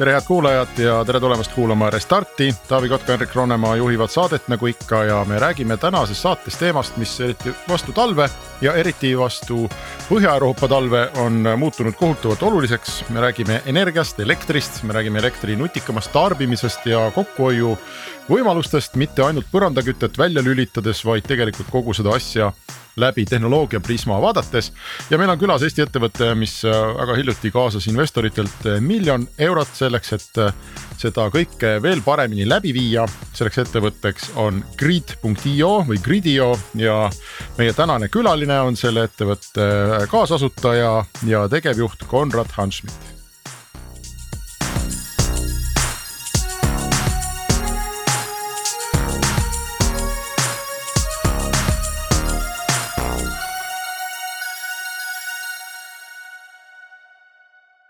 tere, head kuulajad ja tere tulemast kuulama Restarti. Taavi Kotka, Henrik Roonemaa juhivad saadet nagu ikka ja me räägime tänases saates teemast, mis eriti vastu talve ja eriti vastu Põhja-Euroopa talve on muutunud kohutavalt oluliseks. me räägime energiast, elektrist, me räägime elektri nutikamast tarbimisest ja kokkuhoiu võimalustest, mitte ainult põrandakütet välja lülitades, vaid tegelikult kogu seda asja läbi tehnoloogia prisma vaadates. ja meil on külas Eesti ettevõte, mis äh, väga hiljuti kaasas investoritelt äh, miljon eurot selleks, et äh, seda kõike veel paremini läbi viia. selleks ettevõtteks on grid.io või Gridio ja meie tänane külaline on selle ettevõtte kaasasutaja ja tegevjuht Konrad Hanschmidt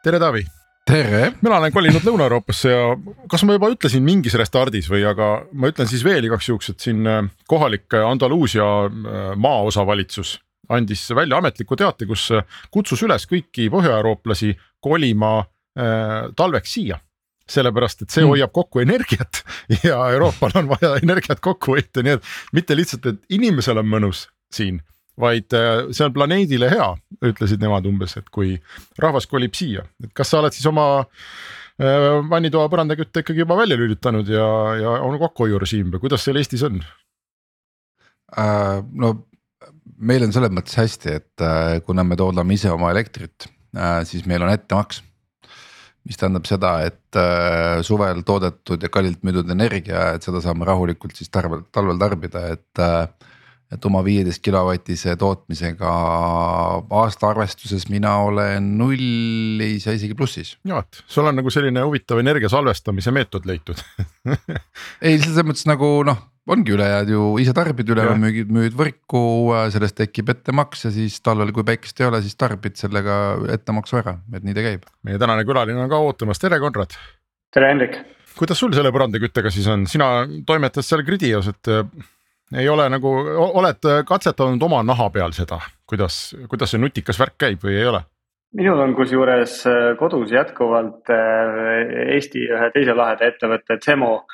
tere, Taavi. tere. mina olen kolinud Lõuna-Euroopasse ja kas ma juba ütlesin mingis Restardis või, aga ma ütlen siis veel igaks juhuks, et siin äh, kohalik Andaluusia äh, maaosavalitsus andis välja ametliku teate, kus äh, kutsus üles kõiki põhjaeurooplasi kolima äh, talveks siia sellepärast, et see mm. hoiab kokku energiat ja Euroopal on vaja energiat kokku hoida, nii et mitte lihtsalt, et inimesel on mõnus siin vaid äh, see on planeedile hea, ütlesid nemad umbes, et kui rahvas kolib siia, et kas sa oled siis oma äh, vannitoa põrandakütte ikkagi juba välja lülitanud ja, ja on kokkuhoiurežiim või kuidas seal Eestis on äh,? no meil on selles mõttes hästi, et äh, kuna me toodame ise oma elektrit äh,, siis meil on ettemaks. mis tähendab seda, et äh, suvel toodetud ja kallilt müüdud energia, et seda saame rahulikult siis talvel, talvel tarbida, et äh, et oma viieteist kilovatise tootmisega aasta arvestuses mina olen nullis ja isegi plussis. ja, et sul on nagu selline huvitav energia salvestamise meetod leitud ei, selles mõttes nagu noh, ongi ülejääd ju ise tarbid, ülejäänud müügid, müüd võrku, sellest tekib ettemaks ja siis talvel, kui päikest ei ole, siis tarbid sellega ettemaksu ära, et nii ta käib. meie tänane külaline on ka ootamas, tere Konrad. tere Hendrik. kuidas sul selle põrandaküttega siis on, sina toimetad seal Gridios, et ei ole nagu, oled katsetanud oma naha peal seda, kuidas, kuidas see nutikas värk käib või ei ole? minul on kusjuures äh, kodus jätkuvalt äh, Eesti ühe teise laheda ettevõtte Cemo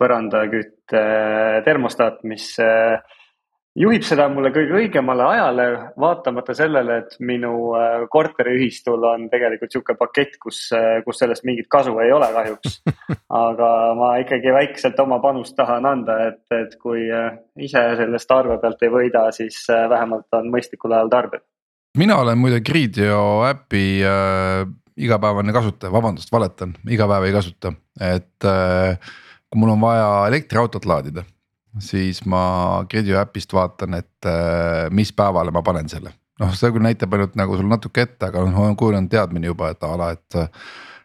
põrandakütte äh, termostaat, mis juhib seda mulle kõige õigemale ajale, vaatamata sellele, et minu äh, korteriühistul on tegelikult niisugune pakett, kus, äh, kus sellest mingit kasu ei ole kahjuks. aga ma ikkagi väikselt oma panust tahan anda, et, et kui äh, ise sellest arve pealt ei võida, siis vähemalt on mõistlikul ajal tarbida. mina olen muide Gridio äpi äh, igapäevane kasutaja, vabandust, valetan, iga päev ei kasuta, et äh, kui mul on vaja elektriautot laadida siis ma Gridio äpist vaatan, et äh, mis päevale ma panen selle. noh, see küll näitab ainult nagu sul natuke ette, aga noh, on kujunenud teadmine juba, et a la, et.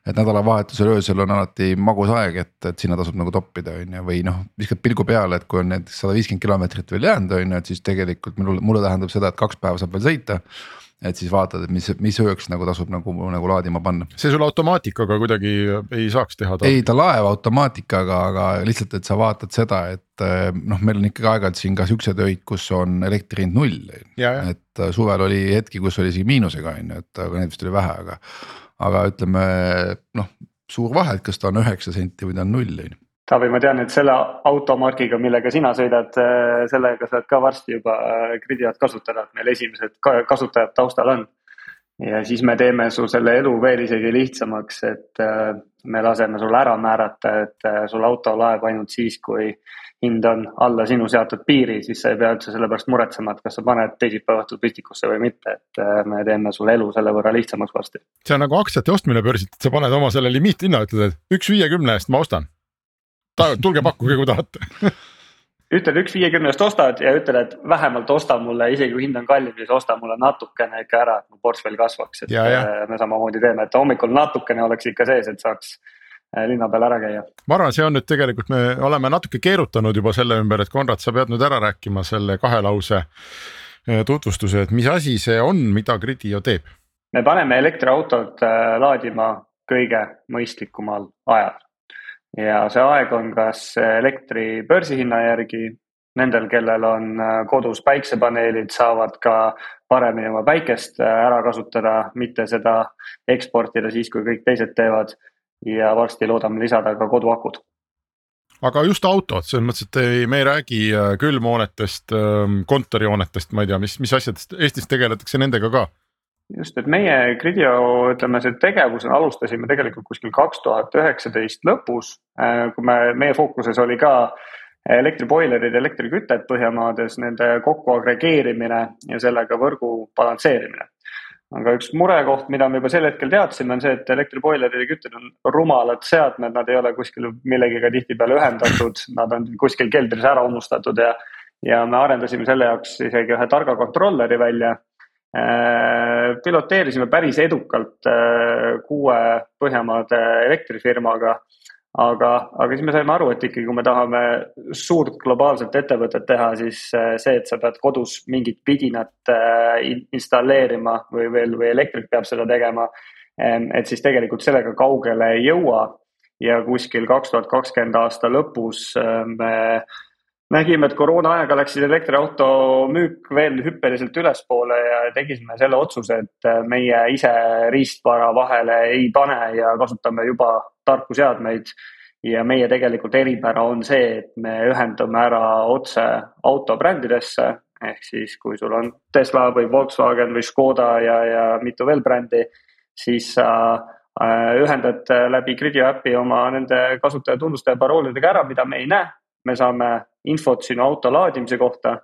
et nädalavahetusel öösel on alati magus aeg, et, et sinna tasub nagu toppida, on ju, või noh, viskad pilgu peale, et kui on näiteks sada viiskümmend kilomeetrit veel jäänud, on ju, et siis tegelikult mulle, mulle tähendab seda, et kaks päeva saab veel sõita et siis vaatad, et mis, mis ööks nagu tasub nagu, nagu laadima panna. see sul automaatikaga kuidagi ei saaks teha? ei, ta laeb automaatikaga, aga lihtsalt, et sa vaatad seda, et eh, noh, meil on ikkagi aeg-ajalt siin ka siuksed öid, kus on elektri hind null. et eh, suvel oli hetki, kus oli isegi miinusega on ju, et aga neid vist oli vähe, aga, aga ütleme noh, suur vahe, et kas ta on üheksa senti või ta on null on ju Taavi, ma tean, et selle automargiga, millega sina sõidad, äh, sellega saad ka varsti juba äh, Gridiat kasutada, et meil esimesed kasutajad taustal on. ja siis me teeme su selle elu veel isegi lihtsamaks, et äh, me laseme sul ära määrata, et sul auto laeb ainult siis, kui hind on alla sinu seatud piiri, siis sa ei pea üldse selle pärast muretsema, et kas sa paned teisipäeva õhtul püstikusse või mitte, et me teeme sulle elu selle võrra lihtsamaks varsti. see on nagu aktsiate ostmine börsilt, et sa paned oma selle limiithinna, ütled, et üks viiekümne eest ma ostan tulge pakkuge, kui tahate ütled üks viiekümnest ostad ja ütled, et vähemalt osta mulle, isegi kui hind on kallim, siis osta mulle natukene ikka ära, et mu portfell kasvaks, et ja, ja. me samamoodi teeme, et hommikul natukene oleks ikka sees, et saaks linna peal ära käia. ma arvan, see on nüüd tegelikult, me oleme natuke keerutanud juba selle ümber, et Konrad, sa pead nüüd ära rääkima selle kahe lause tutvustuse, et mis asi see on, mida Gridio teeb? me paneme elektriautod laadima kõige mõistlikumal ajal ja see aeg on kas elektri börsihinna järgi nendel, kellel on äh, kodus päiksepaneelid, saavad ka paremini oma päikest äh, ära kasutada, mitte seda eksportida siis, kui kõik teised teevad. ja varsti loodame lisada ka koduakud aga just autod, selles mõttes, et ei, me ei räägi äh, külmhoonetest, ähm, kontorihoonetest, ma ei tea, mis, mis asjadest, Eestis tegeletakse nendega ka? Just, et meie Gridio, ütleme, see tegevuse alustasime tegelikult kuskil kaks tuhat üheksateist lõpus, kui me, meie fookuses oli ka elektriboilerid, elektrikütet Põhjamaades, nende kokku agregeerimine ja sellega võrgu balansseerimine. aga üks murekoht, mida me juba sel hetkel teadsime, on see, et elektriboilerid ja kütted on rumalad seadmed, nad ei ole kuskil millegiga tihtipeale ühendatud, nad on kuskil keldris ära unustatud ja, ja me arendasime selle jaoks isegi ühe targa kontrolleri välja äh, piloteerisime päris edukalt äh, kuue Põhjamaade elektrifirmaga aga, aga siis me saime aru, et ikkagi, kui me tahame suurt globaalset ettevõtet teha, siis äh, see, et sa pead kodus mingit vidinat äh, installeerima või veel, või elektrik peab seda tegema. Ähm, et siis tegelikult sellega kaugele ei jõua ja kuskil kaks tuhat kakskümmend aasta lõpus äh, me nägime, et koroona ajaga läksid elektriauto müük veel hüppeliselt ülespoole ja tegisime selle otsuse, et meie ise riistvara vahele ei pane ja kasutame juba tarku seadmeid. ja meie tegelikult eripära on see, et me ühendame ära otse autobrändidesse ehk siis, kui sul on Tesla või Volkswagen või Škoda ja, ja mitu veel brändi, siis sa äh, ühendad läbi Gridio äpi oma nende kasutaja tunnuste ja paroolidega ära, mida me ei näe. Me saame infot sinu auto laadimise kohta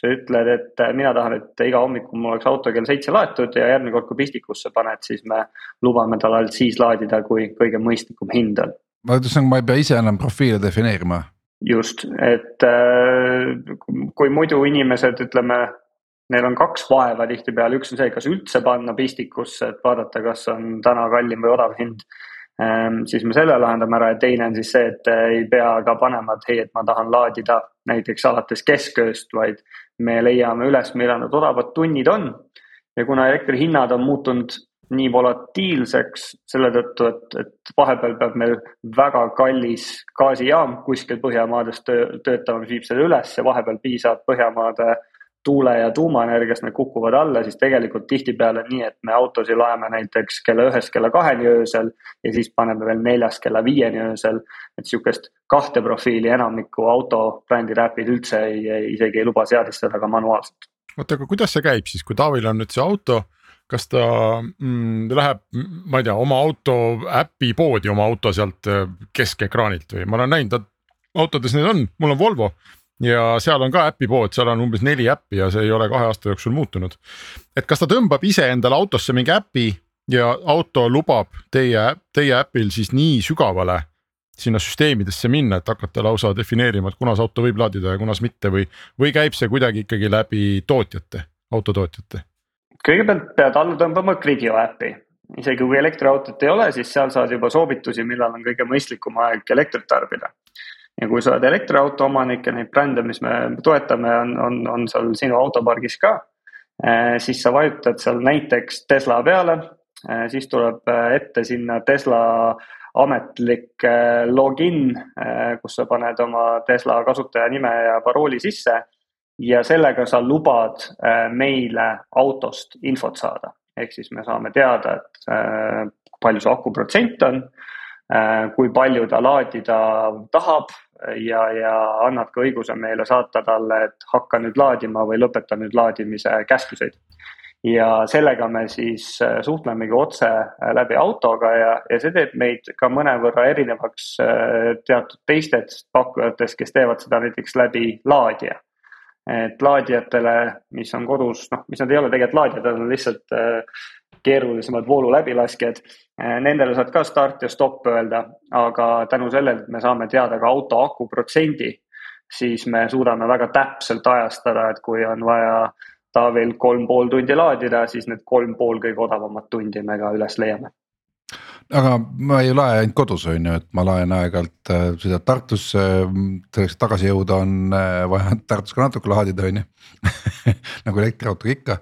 sa ütled, et äh, mina tahan, et iga hommikul mul oleks auto kell seitse laetud ja järgmine kord, kui pistikusse paned, siis me lubame tal ainult siis laadida, kui kõige mõistlikum hind on. ma ütlesin, ma ei pea ise enam profiile defineerima. just, et äh, kui muidu inimesed, ütleme, neil on kaks vaeva tihtipeale, üks on see, kas üldse panna pistikusse, et vaadata, kas on täna kallim või odav hind siis me selle lahendame ära ja teine on siis see, et ei pea ka panema, et hei, et ma tahan laadida näiteks alates keskööst, vaid me leiame üles, millal need odavad tunnid on. ja kuna elektrihinnad on muutunud nii volatiilseks selle tõttu, et, et vahepeal peab meil väga kallis gaasijaam kuskil Põhjamaades töö, töötama, mis viib selle üles ja vahepeal piisab Põhjamaade tuule- ja tuumaenergiast need kukuvad alla, siis tegelikult tihtipeale nii, et me autosid laeme näiteks kella ühest kella kaheni öösel ja siis paneme veel neljast kella viieni öösel. et sihukest kahte profiili enamiku autobrändi räpid üldse ei, ei, isegi ei luba seadistada ka manuaalselt. oota, aga kuidas see käib siis, kui Taavil on nüüd see auto, kas ta mm, läheb, ma ei tea, oma auto äpi poodi oma auto sealt äh, keskekraanilt või ma olen näinud, autodes need on, mul on Volvo ja seal on ka äpipood, seal on umbes neli äppi ja see ei ole kahe aasta jooksul muutunud. et kas ta tõmbab ise endale autosse mingi äpi ja auto lubab teie, teie äpil siis nii sügavale sinna süsteemidesse minna, et hakata lausa defineerima, et kunas auto võib laadida ja kunas mitte või, või käib see kuidagi ikkagi läbi tootjate, autotootjate? kõigepealt pead alla tõmbama Grigio äpi, isegi kui elektriautot ei ole, siis seal saad juba soovitusi, millal on kõige mõistlikum aeg elektrit tarbida ja kui sa oled elektriauto omanik ja neid brände, mis me toetame, on, on, on seal sinu autopargis ka, eh, siis sa vajutad seal näiteks Tesla peale, eh, siis tuleb eh, ette sinna Tesla ametlik login, kus sa paned oma Tesla kasutajanime ja parooli sisse ja sellega sa lubad meile autost infot saada. ehk siis me saame teada, et palju see aku protsent on, kui palju ta laadida tahab ja, ja annad ka õiguse meile saata talle, et hakka nüüd laadima või lõpeta nüüd laadimise käskluseid. ja sellega me siis äh, suhtlemegi otse äh, läbi autoga ja, ja see teeb meid ka mõnevõrra erinevaks äh, teatud teistest pakkujatest, kes teevad seda näiteks läbi laadija et laadijatele, mis on kodus, noh, mis nad ei ole tegelikult laadijad, nad on lihtsalt keerulisemad voolu läbilaskjad. Eh, nendele saad ka start ja stopp öelda, aga tänu sellele, et me saame teada ka auto aku protsendi, siis me suudame väga täpselt ajastada, et kui on vaja Taavil kolm pool tundi laadida, siis need kolm pool kõige odavamat tundi me ka üles leiame aga ma ei lae ainult kodus on ju, et ma laen aeg-ajalt äh, sõidad Tartusse, selleks tagasi jõuda on äh, vaja Tartus ka natuke laadida, on ju nagu elektriautoga ikka,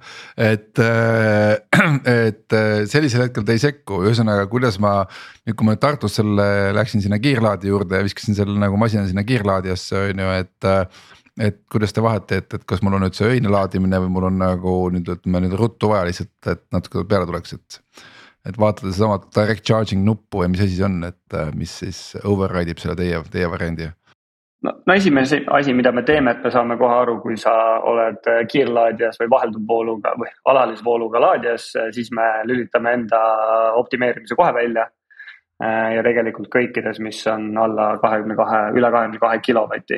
et, äh, et sellisel hetkel te ei sekku, ühesõnaga, kuidas ma. nüüd, kui ma Tartus selle läksin sinna kiirlaadi juurde ja viskasin selle nagu masina sinna kiirlaadijasse on ju, et et kuidas te vahet teete, et kas mul on nüüd see öine laadimine või mul on nagu nüüd ütleme nüüd ruttu vaja lihtsalt, et natuke peale tuleks, et et vaatada sedasama direct charging nuppu ja mis asi see on, et äh, mis siis override ib selle teie, teie variandi? no, no esimene asi, mida me teeme, et me saame kohe aru, kui sa oled äh, kiirlaadijas või vahelduvvooluga või alalisvooluga laadijas, äh, siis me lülitame enda optimeerimise kohe välja. ja tegelikult kõikides, mis on alla kahekümne kahe, üle kahekümne kahe kilovati.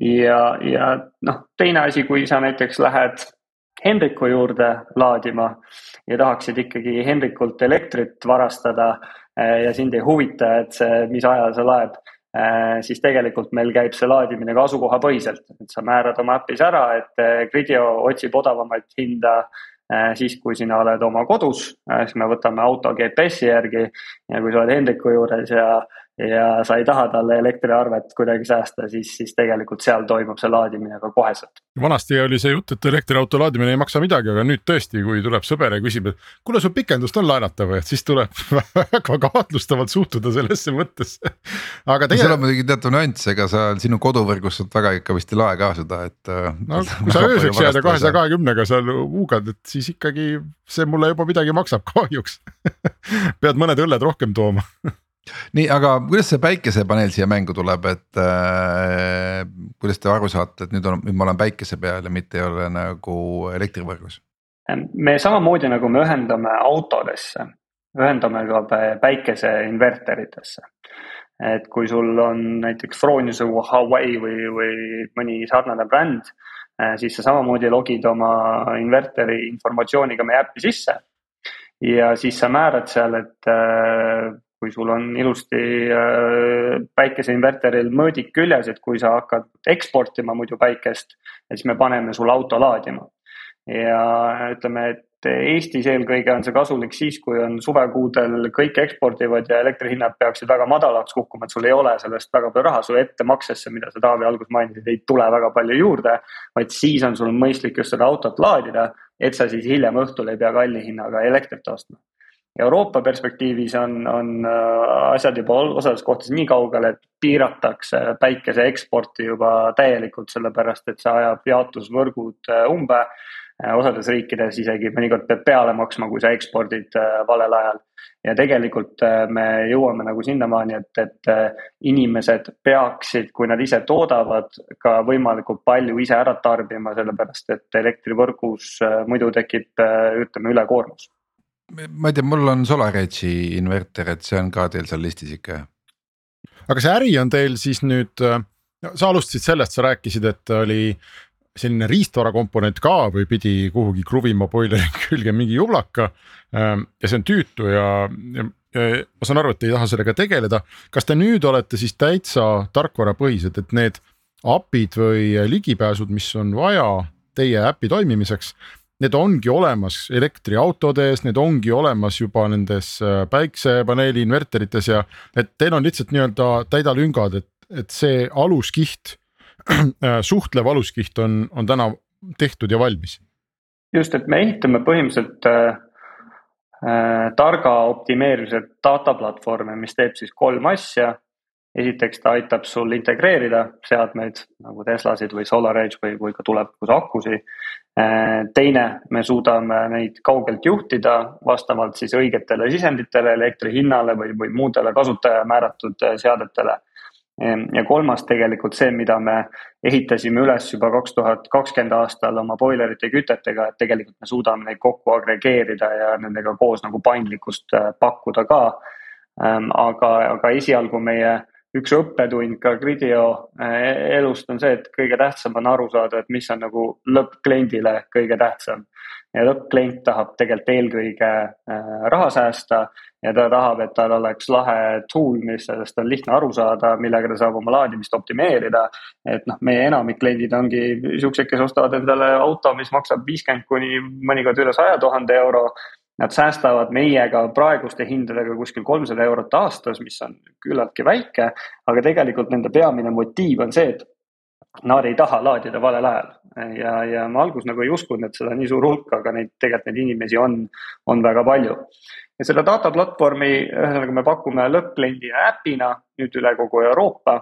ja, ja noh, teine asi, kui sa näiteks lähed Hendriku juurde laadima ja tahaksid ikkagi Hendrikult elektrit varastada eh, ja sind ei huvita, et see, mis ajal see laeb, eh, siis tegelikult meil käib see laadimine ka asukohapõhiselt, et sa määrad oma äpis ära, et eh, Gridio otsib odavamat hinda siis, kui sina oled oma kodus, siis me võtame auto GPS-i järgi ja kui sa oled Hendriku juures ja ja sa ei taha talle elektriarvet kuidagi säästa, siis, siis tegelikult seal toimub see laadimine ka koheselt. vanasti oli see jutt, et elektriauto laadimine ei maksa midagi, aga nüüd tõesti, kui tuleb sõber ja küsib, et kuule, sul pikendust on laenata või, et siis tuleb väga kahtlustavalt suhtuda sellesse mõttesse. aga teie. seal on muidugi teatav nüanss, ega sa sinu koduvõrgus sealt väga ikka vist ei lae ka seda, et. Äh, no kui sa ööseks jääd ja kahesaja kahekümnega seal huugad, et siis ikkagi see mulle juba midagi maksab kahjuks pead mõned õlled rohkem tooma nii, aga kuidas see päikesepaneel siia mängu tuleb, et äh, kuidas te aru saate, et nüüd on, nüüd ma olen päikese peal ja mitte ei ole nagu elektrivõrgus? me samamoodi nagu me ühendame autodesse, ühendame ka päikeseinverteritesse. et kui sul on näiteks Fronius või Huawei või, või mõni sarnane bränd, äh, siis sa samamoodi logid oma inverteri informatsiooniga meie äppi sisse ja siis sa määrad seal, et äh, kui sul on ilusti äh, päikeseinverteril mõõdik küljes, et kui sa hakkad eksportima muidu päikest, siis me paneme sul auto laadima. ja ütleme, et Eestis eelkõige on see kasulik siis, kui on suvekuudel kõik ekspordivad ja elektrihinnad peaksid väga madalaks kukkuma, et sul ei ole sellest väga palju raha, su ettemaksesse, mida sa Taavi alguses mainisid, ei tule väga palju juurde. vaid siis on sul mõistlik just seda autot laadida, et sa siis hiljem õhtul ei pea kalli hinnaga elektrit ostma Euroopa perspektiivis on, on äh, asjad juba osades kohtades nii kaugel, et piiratakse päikese eksporti juba täielikult, sellepärast et see ajab jaotusvõrgud äh, umbe. Äh, osades riikides isegi mõnikord pead peale maksma, kui sa ekspordid valel ajal. ja tegelikult me jõuame nagu sinnamaani, et, et inimesed peaksid, kui nad ise toodavad, ka võimalikult palju ise ära tarbima, sellepärast et elektrivõrgus muidu tekib, ütleme, ülekoormus ma ei tea, mul on SolarEdge'i inverter, et see on ka teil seal listis ikka aga see äri on teil siis nüüd, sa alustasid sellest, sa rääkisid, et oli selline riistvara komponent ka või pidi kuhugi kruvima boileri külge mingi jublaka. Ähm, ja see on tüütu ja, ja, ja ma saan aru, et te ei taha sellega tegeleda. kas te nüüd olete siis täitsa tarkvarapõhised, et need API-d või ligipääsud, mis on vaja teie äpi toimimiseks need ongi olemas elektriautodes, need ongi olemas juba nendes äh, päiksepaneeli inverterites ja et teil on lihtsalt nii-öelda täidalüngad, et, et see aluskiht äh, suhtlev aluskiht on, on täna tehtud ja valmis. just, et me ehitame põhimõtteliselt äh, äh, targa optimeerimise data platvormi, mis teeb siis kolm asja. esiteks ta aitab sul integreerida seadmeid nagu Teslasid või SolarEdge või, või ka tulevikus akusid teine, me suudame neid kaugelt juhtida vastavalt siis õigetele sisenditele, elektri hinnale või, või muudele kasutaja määratud äh, seadetele. Ehm, ja kolmas tegelikult see, mida me ehitasime üles juba kaks tuhat kakskümmend aastal oma boilerite kütetega, et tegelikult me suudame neid kokku agregeerida ja nendega koos nagu paindlikkust äh, pakkuda ka. Ehm, aga, aga esialgu meie üks õppetund ka Gridio eh, elust on see, et kõige tähtsam on aru saada, et mis on nagu lõppkliendile kõige tähtsam. ja lõppklient tahab tegelikult eelkõige eh, raha säästa ja ta tahab, et tal oleks lahe tool, mis sellest on lihtne aru saada, millega ta saab oma laadimist optimeerida. et noh, meie enamik kliendid ongi siuksed, kes ostavad endale auto, mis maksab viiskümmend kuni mõnikord üle saja tuhande euro Nad säästavad meiega praeguste hindadega kuskil kolmsada eurot aastas, mis on küllaltki väike, aga tegelikult nende peamine motiiv on see, et nad ei taha laadida valel ajal ja, ja ma alguses nagu ei uskunud, et seda nii suur hulk, aga neid tegelikult neid inimesi on, on väga palju. ja seda data platvormi, ühesõnaga me pakume lõppkliendina äpina nüüd üle kogu Euroopa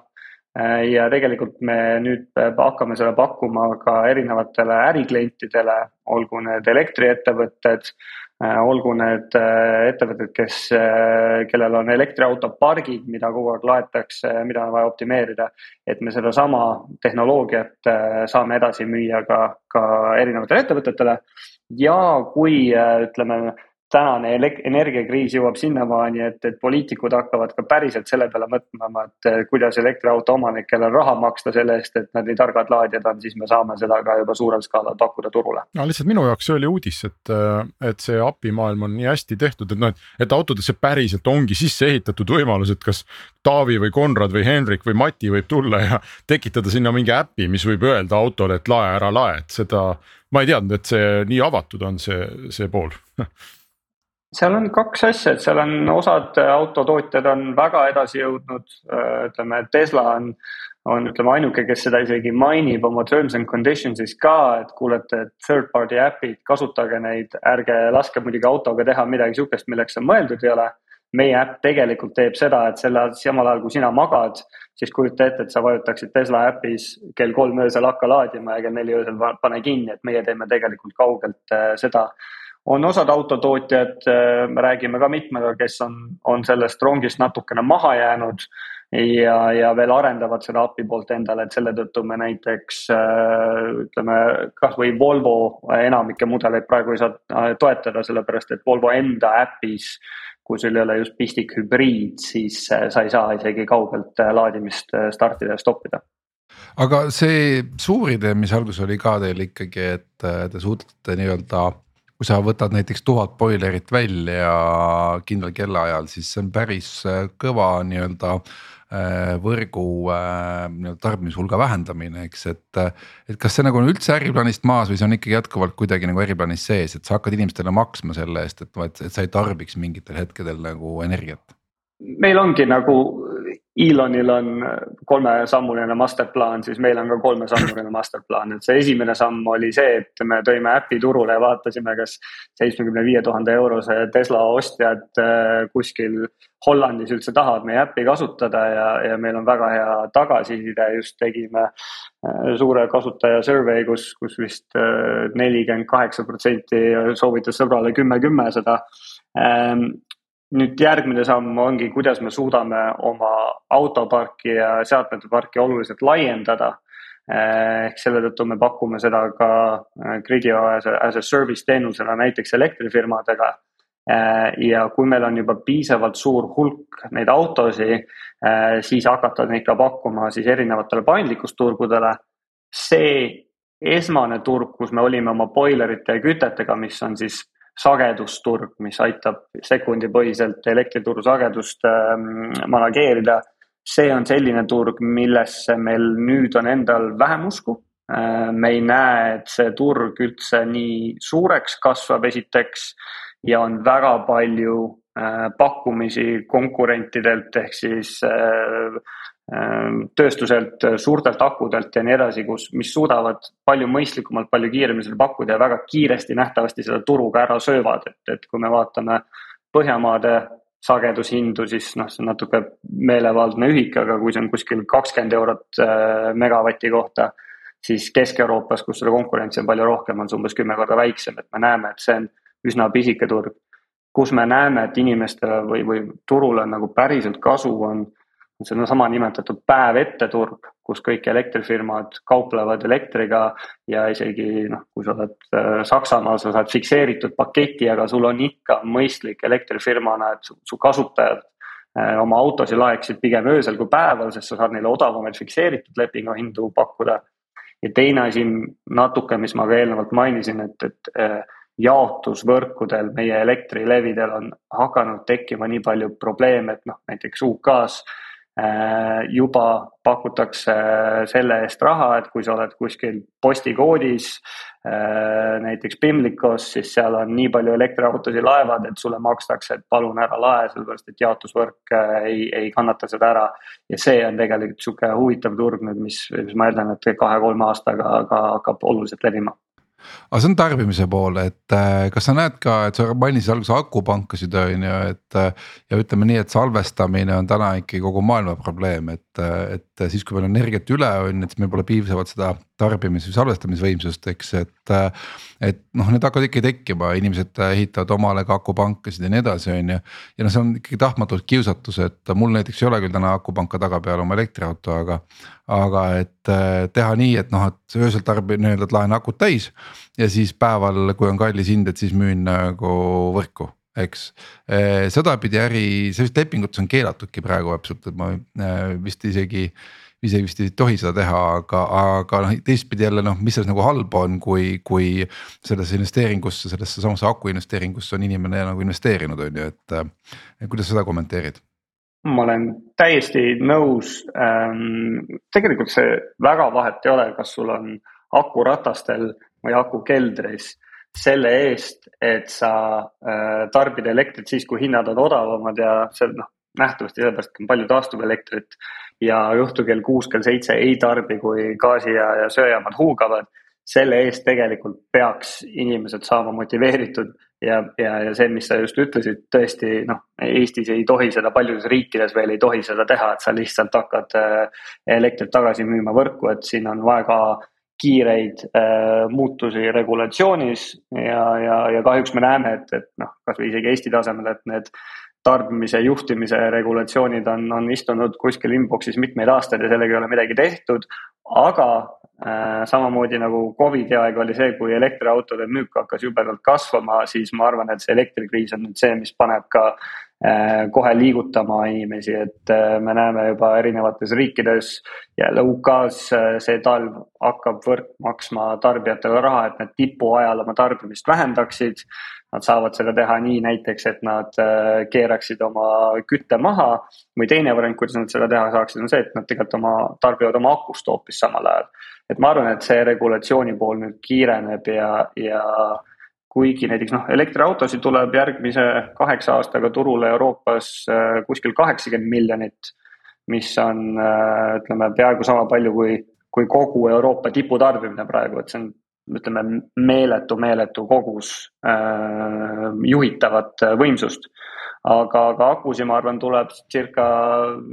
ja tegelikult me nüüd hakkame seda pakkuma ka erinevatele äriklientidele, olgu need elektriettevõtted olgu need äh, ettevõtted, kes, äh, kellel on elektriautopargid, mida kogu aeg laetakse, mida on vaja optimeerida. et me sedasama tehnoloogiat saame edasi müüa ka, ka erinevatele ettevõtetele. ja kui ütleme tänane energiakriis jõuab sinnamaani, et, et poliitikud hakkavad ka päriselt selle peale mõtlema, et kuidas elektriauto omanikele raha maksta selle eest, et nad nii targad laadijad on, siis me saame seda ka juba suurel skaalal pakkuda turule. no lihtsalt minu jaoks see oli uudis, et, et see API maailm on nii hästi tehtud, et noh, et, et autodesse päriselt ongi sisse ehitatud võimalus, et kas Taavi või Konrad või Henrik või Mati võib tulla ja tekitada sinna mingi äpi, mis võib öelda autole, et lae ära lae, et seda ma ei teadnud, et see nii avatud on, see, see pool seal on kaks asja, et seal on osad autotootjad on väga edasi jõudnud, ütleme Tesla on, on ütleme ainuke, kes seda isegi mainib oma terms and conditions'is ka, et kuulete, et third party äpid, kasutage neid, ärge laske muidugi autoga teha midagi sihukest, milleks see mõeldud ei ole. meie äpp tegelikult teeb seda, et selle samal ajal kui sina magad, siis kujuta ette, et sa vajutaksid Tesla äpis kell kolm öösel hakka laadima ja kell neli öösel pane kinni, et meie teeme tegelikult kaugelt äh, seda on osad autotootjad, äh, me räägime ka mitmega, kes on, on sellest rongist natukene maha jäänud ja, ja veel arendavad seda API poolt endale, et selle tõttu me näiteks äh, ütleme, kasvõi Volvo enamikke mudeleid praegu ei saa äh, toetada, sellepärast et Volvo enda äpis kui sul ei ole just pistik hübriid, siis sa ei saa isegi kaugelt laadimist startida ja stoppida. Aga see suur idee, mis alguses oli ka teil ikkagi, et te suudate nii-öelda kui sa võtad näiteks tuhat boilerit välja kindlal kellaajal, siis see on päris äh, kõva nii-öelda äh, võrgu äh, nii-öelda tarbimishulga vähendamine, eks, et. et kas see nagu on üldse äriplaanist maas või see on ikkagi jätkuvalt kuidagi nagu äriplaanis sees, et sa hakkad inimestele maksma selle eest, et, et sa ei tarbiks mingitel hetkedel nagu energiat? meil ongi nagu Elonil on kolmesammuline masterplaan, siis meil on ka kolmesammuline masterplaan, et see esimene samm oli see, et me tõime äpi turule ja vaatasime, kas seitsmekümne viie tuhande eurose Tesla ostjad äh, kuskil Hollandis üldse tahavad meie äppi kasutada ja, ja meil on väga hea tagasiside, just tegime äh, suure kasutaja survey, kus, kus vist äh, nelikümmend kaheksa protsenti soovitas sõbrale kümme, kümme seda. Ähm, nüüd järgmine samm ongi, kuidas me suudame oma autoparki ja seadmete parki oluliselt laiendada. ehk selle tõttu me pakume seda ka äh, Gridio as a, as a service teenusena näiteks elektrifirmadega. Äh, ja kui meil on juba piisavalt suur hulk neid autosid, siis hakata neid ka pakkuma siis erinevatele paindlikkusturgudele. see esmane turg, kus me olime oma boilerite ja kütetega, mis on siis sagedusturg, mis aitab sekundipõhiselt elektrituru sagedust ähm, manageerida. see on selline turg, millesse meil nüüd on endal vähem usku. Äh, me ei näe, et see turg üldse nii suureks kasvab, esiteks ja on väga palju äh, pakkumisi konkurentidelt ehk siis äh, tööstuselt, äh, suurtelt akudelt ja nii edasi, kus, mis suudavad palju mõistlikumalt, palju kiiremini seda pakkuda ja väga kiiresti nähtavasti seda turuga ära söövad, et, et kui me vaatame Põhjamaade sagedushindu, siis noh, see on natuke meelevaldne ühik, aga kui see on kuskil kakskümmend eurot äh, megavati kohta, siis Kesk-Euroopas, kus seda konkurentsi on palju rohkem, on see umbes kümme korda väiksem, et me näeme, et see on üsna pisike turg. kus me näeme, et inimestele või, või turul on nagu päriselt kasu, on see on sama nimetatud päev ette turg, kus kõik elektrifirmad kauplevad elektriga ja isegi noh, kui sa oled äh, Saksamaal, sa saad fikseeritud paketi, aga sul on ikka mõistlik elektrifirmana, et su, su kasutajad äh, oma autosid laeksid pigem öösel kui päeval, sest sa saad neile odavamaid fikseeritud lepinguhindu pakkuda. ja teine asi natuke, mis ma ka eelnevalt mainisin, et, et äh, jaotusvõrkudel, meie elektrilevidel on hakanud tekkima nii palju probleeme, et noh, näiteks UK-s juba pakutakse selle eest raha, et kui sa oled kuskil postikoodis, äh, näiteks Pimlikos, siis seal on nii palju elektriautosid laevad, et sulle makstakse, et palun ära lae, sellepärast et jaotusvõrk äh, ei, ei kannata seda ära. ja see on tegelikult sihuke huvitav turg nüüd, mis, mis ma eeldan, et kahe-kolme aastaga ka hakkab oluliselt levima aga see on tarbimise pool, et äh, kas sa näed ka, et sa mainisid alguses akupankasid on ju, et. Äh, ja ütleme nii, et salvestamine on täna ikkagi kogu maailma probleem, et, äh, et siis, kui meil on energiat üle on, et siis meil pole piisavalt seda tarbimis või salvestamisvõimsust, eks, et. et noh, need hakkavad ikkagi tekkima, inimesed ehitavad omale ka akupankasid ja nii edasi, on ju. ja noh, see on ikkagi tahtmatult kiusatus, et mul näiteks ei ole küll täna akupanka taga peal oma elektriauto, aga. aga et teha nii, et noh, et öösel tarbin nii-öelda, et laen akud täis ja siis päeval, kui on kallis hind, et siis müün nagu võrku eks sedapidi äri, sellist lepingutes on keelatudki praegu absoluutselt, et ma vist isegi ise vist ei tohi seda teha, aga, aga noh teistpidi jälle noh, mis selles nagu halba on, kui, kui sellesse investeeringusse, sellesse samasse aku investeeringusse on inimene nagu investeerinud, on ju, et kuidas seda kommenteerid? ma olen täiesti nõus ähm,. tegelikult see väga vahet ei ole, kas sul on akuratastel või aku keldris selle eest, et sa äh, tarbid elektrit siis, kui hinnad on odavamad ja see noh, nähtavasti sellepärast on palju taastuvelektrit ja õhtul kell kuus, kell seitse ei tarbi, kui gaasi ja, ja söejaamad huugavad. selle eest tegelikult peaks inimesed saama motiveeritud ja, ja, ja see, mis sa just ütlesid, tõesti noh, Eestis ei tohi seda, paljudes riikides veel ei tohi seda teha, et sa lihtsalt hakkad äh, elektrit tagasi müüma võrku, et siin on ka kiireid äh, muutusi regulatsioonis ja, ja, ja kahjuks me näeme, et, et noh, kasvõi isegi Eesti tasemel, et need tarbimise juhtimise regulatsioonid on, on istunud kuskil inbox'is mitmeid aastaid ja sellega ei ole midagi tehtud. aga äh, samamoodi nagu Covidi aeg oli see, kui elektriautode müük hakkas jubedalt kasvama, siis ma arvan, et see elektrikriis on nüüd see, mis paneb ka äh, kohe liigutama inimesi, et äh, me näeme juba erinevates riikides. jälle UK-s äh, see talv hakkab võrk maksma tarbijatele raha, et need tipuajal oma tarbimist vähendaksid Nad saavad seda teha nii näiteks, et nad äh, keeraksid oma kütte maha või teine variant, kuidas nad seda teha saaksid, on see, et nad tegelikult oma, tarbivad oma akust hoopis samal ajal. et ma arvan, et see regulatsiooni pool nüüd kiireneb ja, ja kuigi näiteks noh, elektriautosid tuleb järgmise kaheksa aastaga turule Euroopas äh, kuskil kaheksakümmend miljonit, mis on äh, ütleme peaaegu sama palju kui, kui kogu Euroopa tiputarbimine praegu, et see on ütleme, meeletu, meeletu kogus äh, juhitavat võimsust. aga, aga akusid, ma arvan, tuleb circa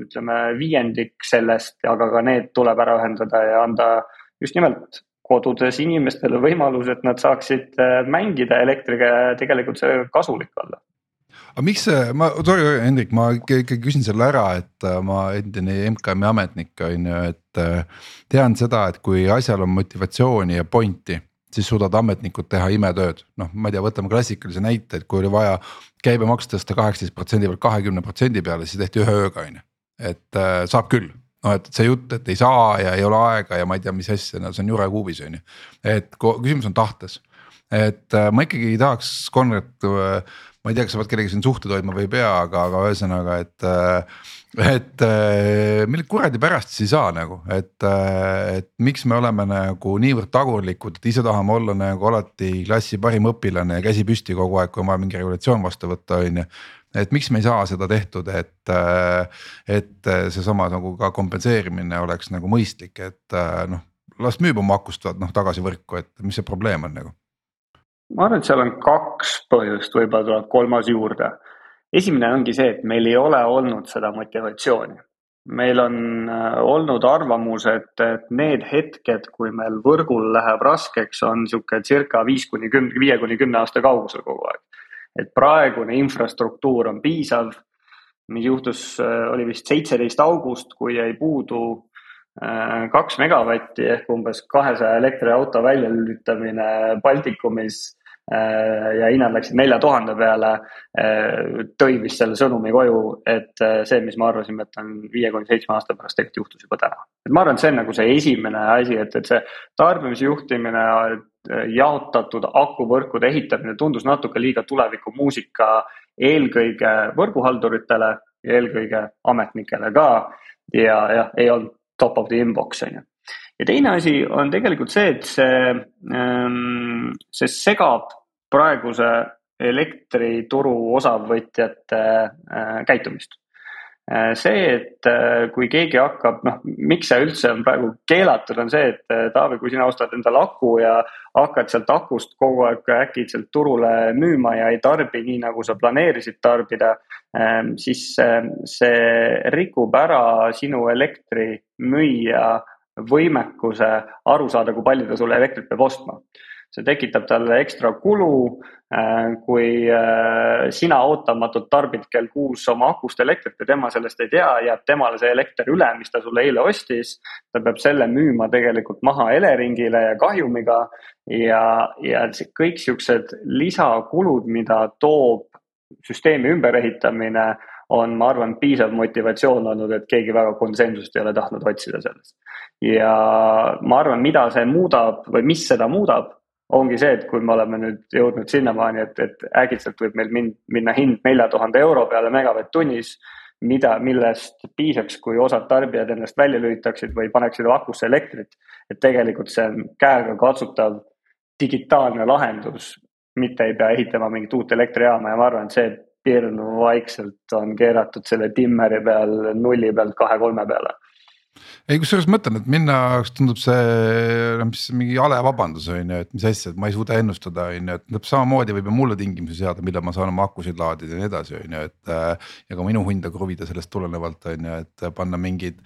ütleme viiendik sellest, aga ka need tuleb ära ühendada ja anda just nimelt kodudes inimestele võimalus, et nad saaksid äh, mängida elektriga ja tegelikult see kasulik olla aga miks see, ma, sorry Hendrik, ma ikkagi küsin selle ära, et äh, ma endine MKM-i ametnik on ju, et äh, tean seda, et kui asjal on motivatsiooni ja pointi siis suudavad ametnikud teha imetööd, noh, ma ei tea, võtame klassikalise näite, et kui oli vaja käibemaks tõsta kaheksateist protsendi pealt kahekümne protsendi peale, siis tehti ühe ööga on ju, et äh, saab küll. Noh, et see jutt, et ei saa ja ei ole aega ja ma ei tea, mis asja, no see on jure kuubis on ju. et küsimus on tahtes, et äh, ma ikkagi tahaks Konrad äh, ma ei tea, kas sa pead kellegagi siin suhteid hoidma või ei pea, aga, aga ühesõnaga, et. et mille kuradi pärast siis ei saa nagu, et, et miks me oleme nagu niivõrd tagurlikud, et ise tahame olla nagu alati klassi parim õpilane ja käsi püsti kogu aeg, kui on vaja mingi regulatsioon vastu võtta, on ju et miks me ei saa seda tehtud, et, et seesama nagu ka kompenseerimine oleks nagu mõistlik, et noh, las müüb oma akust noh tagasi võrku, et mis see probleem on nagu ma arvan, et seal on kaks põhjust, võib-olla tuleb kolmas juurde. esimene ongi see, et meil ei ole olnud seda motivatsiooni. meil on äh, olnud arvamus, et, et need hetked, kui meil võrgul läheb raskeks, on niisugune circa viis kuni kümne, viie kuni kümne aasta kaugusel kogu aeg. et praegune infrastruktuur on piisav. mis juhtus, äh, oli vist seitseteist august, kui jäi puudu äh, kaks megavatti ehk umbes kahesaja elektriauto väljalülitamine Baltikumis ja hinnad läksid nelja tuhande peale, äh, tõi vist selle sõnumi koju, et äh, see, mis me arvasime, et on viie kuni seitsme aasta pärast, tegelikult juhtus juba täna. et ma arvan, et see on nagu see esimene asi, et, et see tarbimise juhtimine, jaotatud akuvõrkude ehitamine tundus natuke liiga tulevikumuusika eelkõige võrguhalduritele, ja eelkõige ametnikele ka. ja jah, ei olnud top of the inbox on ju. ja teine asi on tegelikult see, et see, ähm, see segab praeguse elektrituru osavõtjate äh, käitumist Äh, see, et äh, kui keegi hakkab, noh, miks see üldse on praegu keelatud, on see, et Taavi, kui sina ostad endale aku ja hakkad sealt akust kogu aeg äkitselt turule müüma ja ei tarbi nii, nagu sa planeerisid tarbida. Ähm, siis see rikub ära sinu elektrimüüja võimekuse aru saada, kui palju ta sulle elektrit peab ostma see tekitab talle ekstra kulu. Äh, kui äh, sina ootamatult tarbid kell kuus oma akust elektrit ja tema sellest ei tea, jääb temale see elekter üle, mis ta sulle eile ostis. ta peab selle müüma tegelikult maha Eleringile ja kahjumiga ja, ja kõik siuksed lisakulud, mida toob süsteemi ümberehitamine on, ma arvan, piisav motivatsioon olnud, et keegi väga konsensust ei ole tahtnud otsida sellest. ja ma arvan, mida see muudab või mis seda muudab, ongi see, et kui me oleme nüüd jõudnud sinnamaani, et, et äkitselt võib meil min, minna hind nelja tuhande euro peale megavatt-tunnis. mida, millest piisaks, kui osad tarbijad ennast välja lülitaksid või paneksid akusse elektrit. et tegelikult see on käegakatsutav digitaalne lahendus, mitte ei pea ehitama mingit uut elektrijaama ja ma arvan, et see pirn vaikselt on keeratud selle timmeri peal nulli pealt kahe-kolme peale ei, kusjuures ma mõtlen, et minu jaoks tundub see noh, mis mingi hale vabandus on ju, et mis asja, et ma ei suuda ennustada, on ju, et täpselt samamoodi võib ju mulle tingimusi seada, millal ma saan oma akusid laadida ja nii edasi, on ju, et. Äh, ja ka minu hinda kruvida sellest tulenevalt on ju, et panna mingid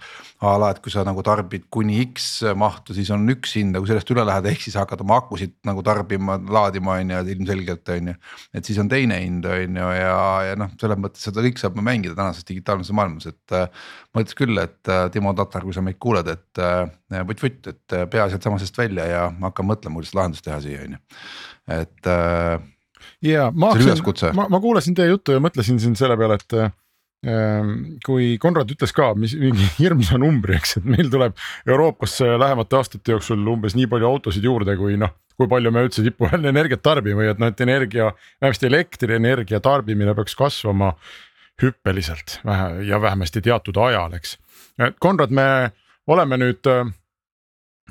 a la, et kui sa nagu tarbid kuni X mahtu, siis on üks hind, kui sellest üle lähed, ehk siis hakkad oma akusid nagu tarbima, laadima on ju, ilmselgelt on ju. et siis on teine hind on ju ja, ja noh, selles mõttes seda kõik saab mängida tänases digitaalses maailmas, et äh, ma ütleks küll, et äh, Timo Tatar, kui sa meid kuulad, et äh, vutt-vutt, et äh, pea sealt samasest välja ja ma hakkan mõtlema, kuidas lahendust teha siia on ju, et äh,. ja ma hakkasin, ma, ma kuulasin teie juttu ja mõtlesin siin selle peale, et äh, kui Konrad ütles ka, mis mingi hirmsa numbri, eks, et meil tuleb Euroopasse lähemate aastate jooksul umbes nii palju autosid juurde, kui noh, kui palju me üldse tipuhääle energiat tarbime või et noh, et energia, vähemasti elektrienergia tarbimine peaks kasvama hüppeliselt vähe ja vähemasti teatud ajal, eks. Konrad, me oleme nüüd äh,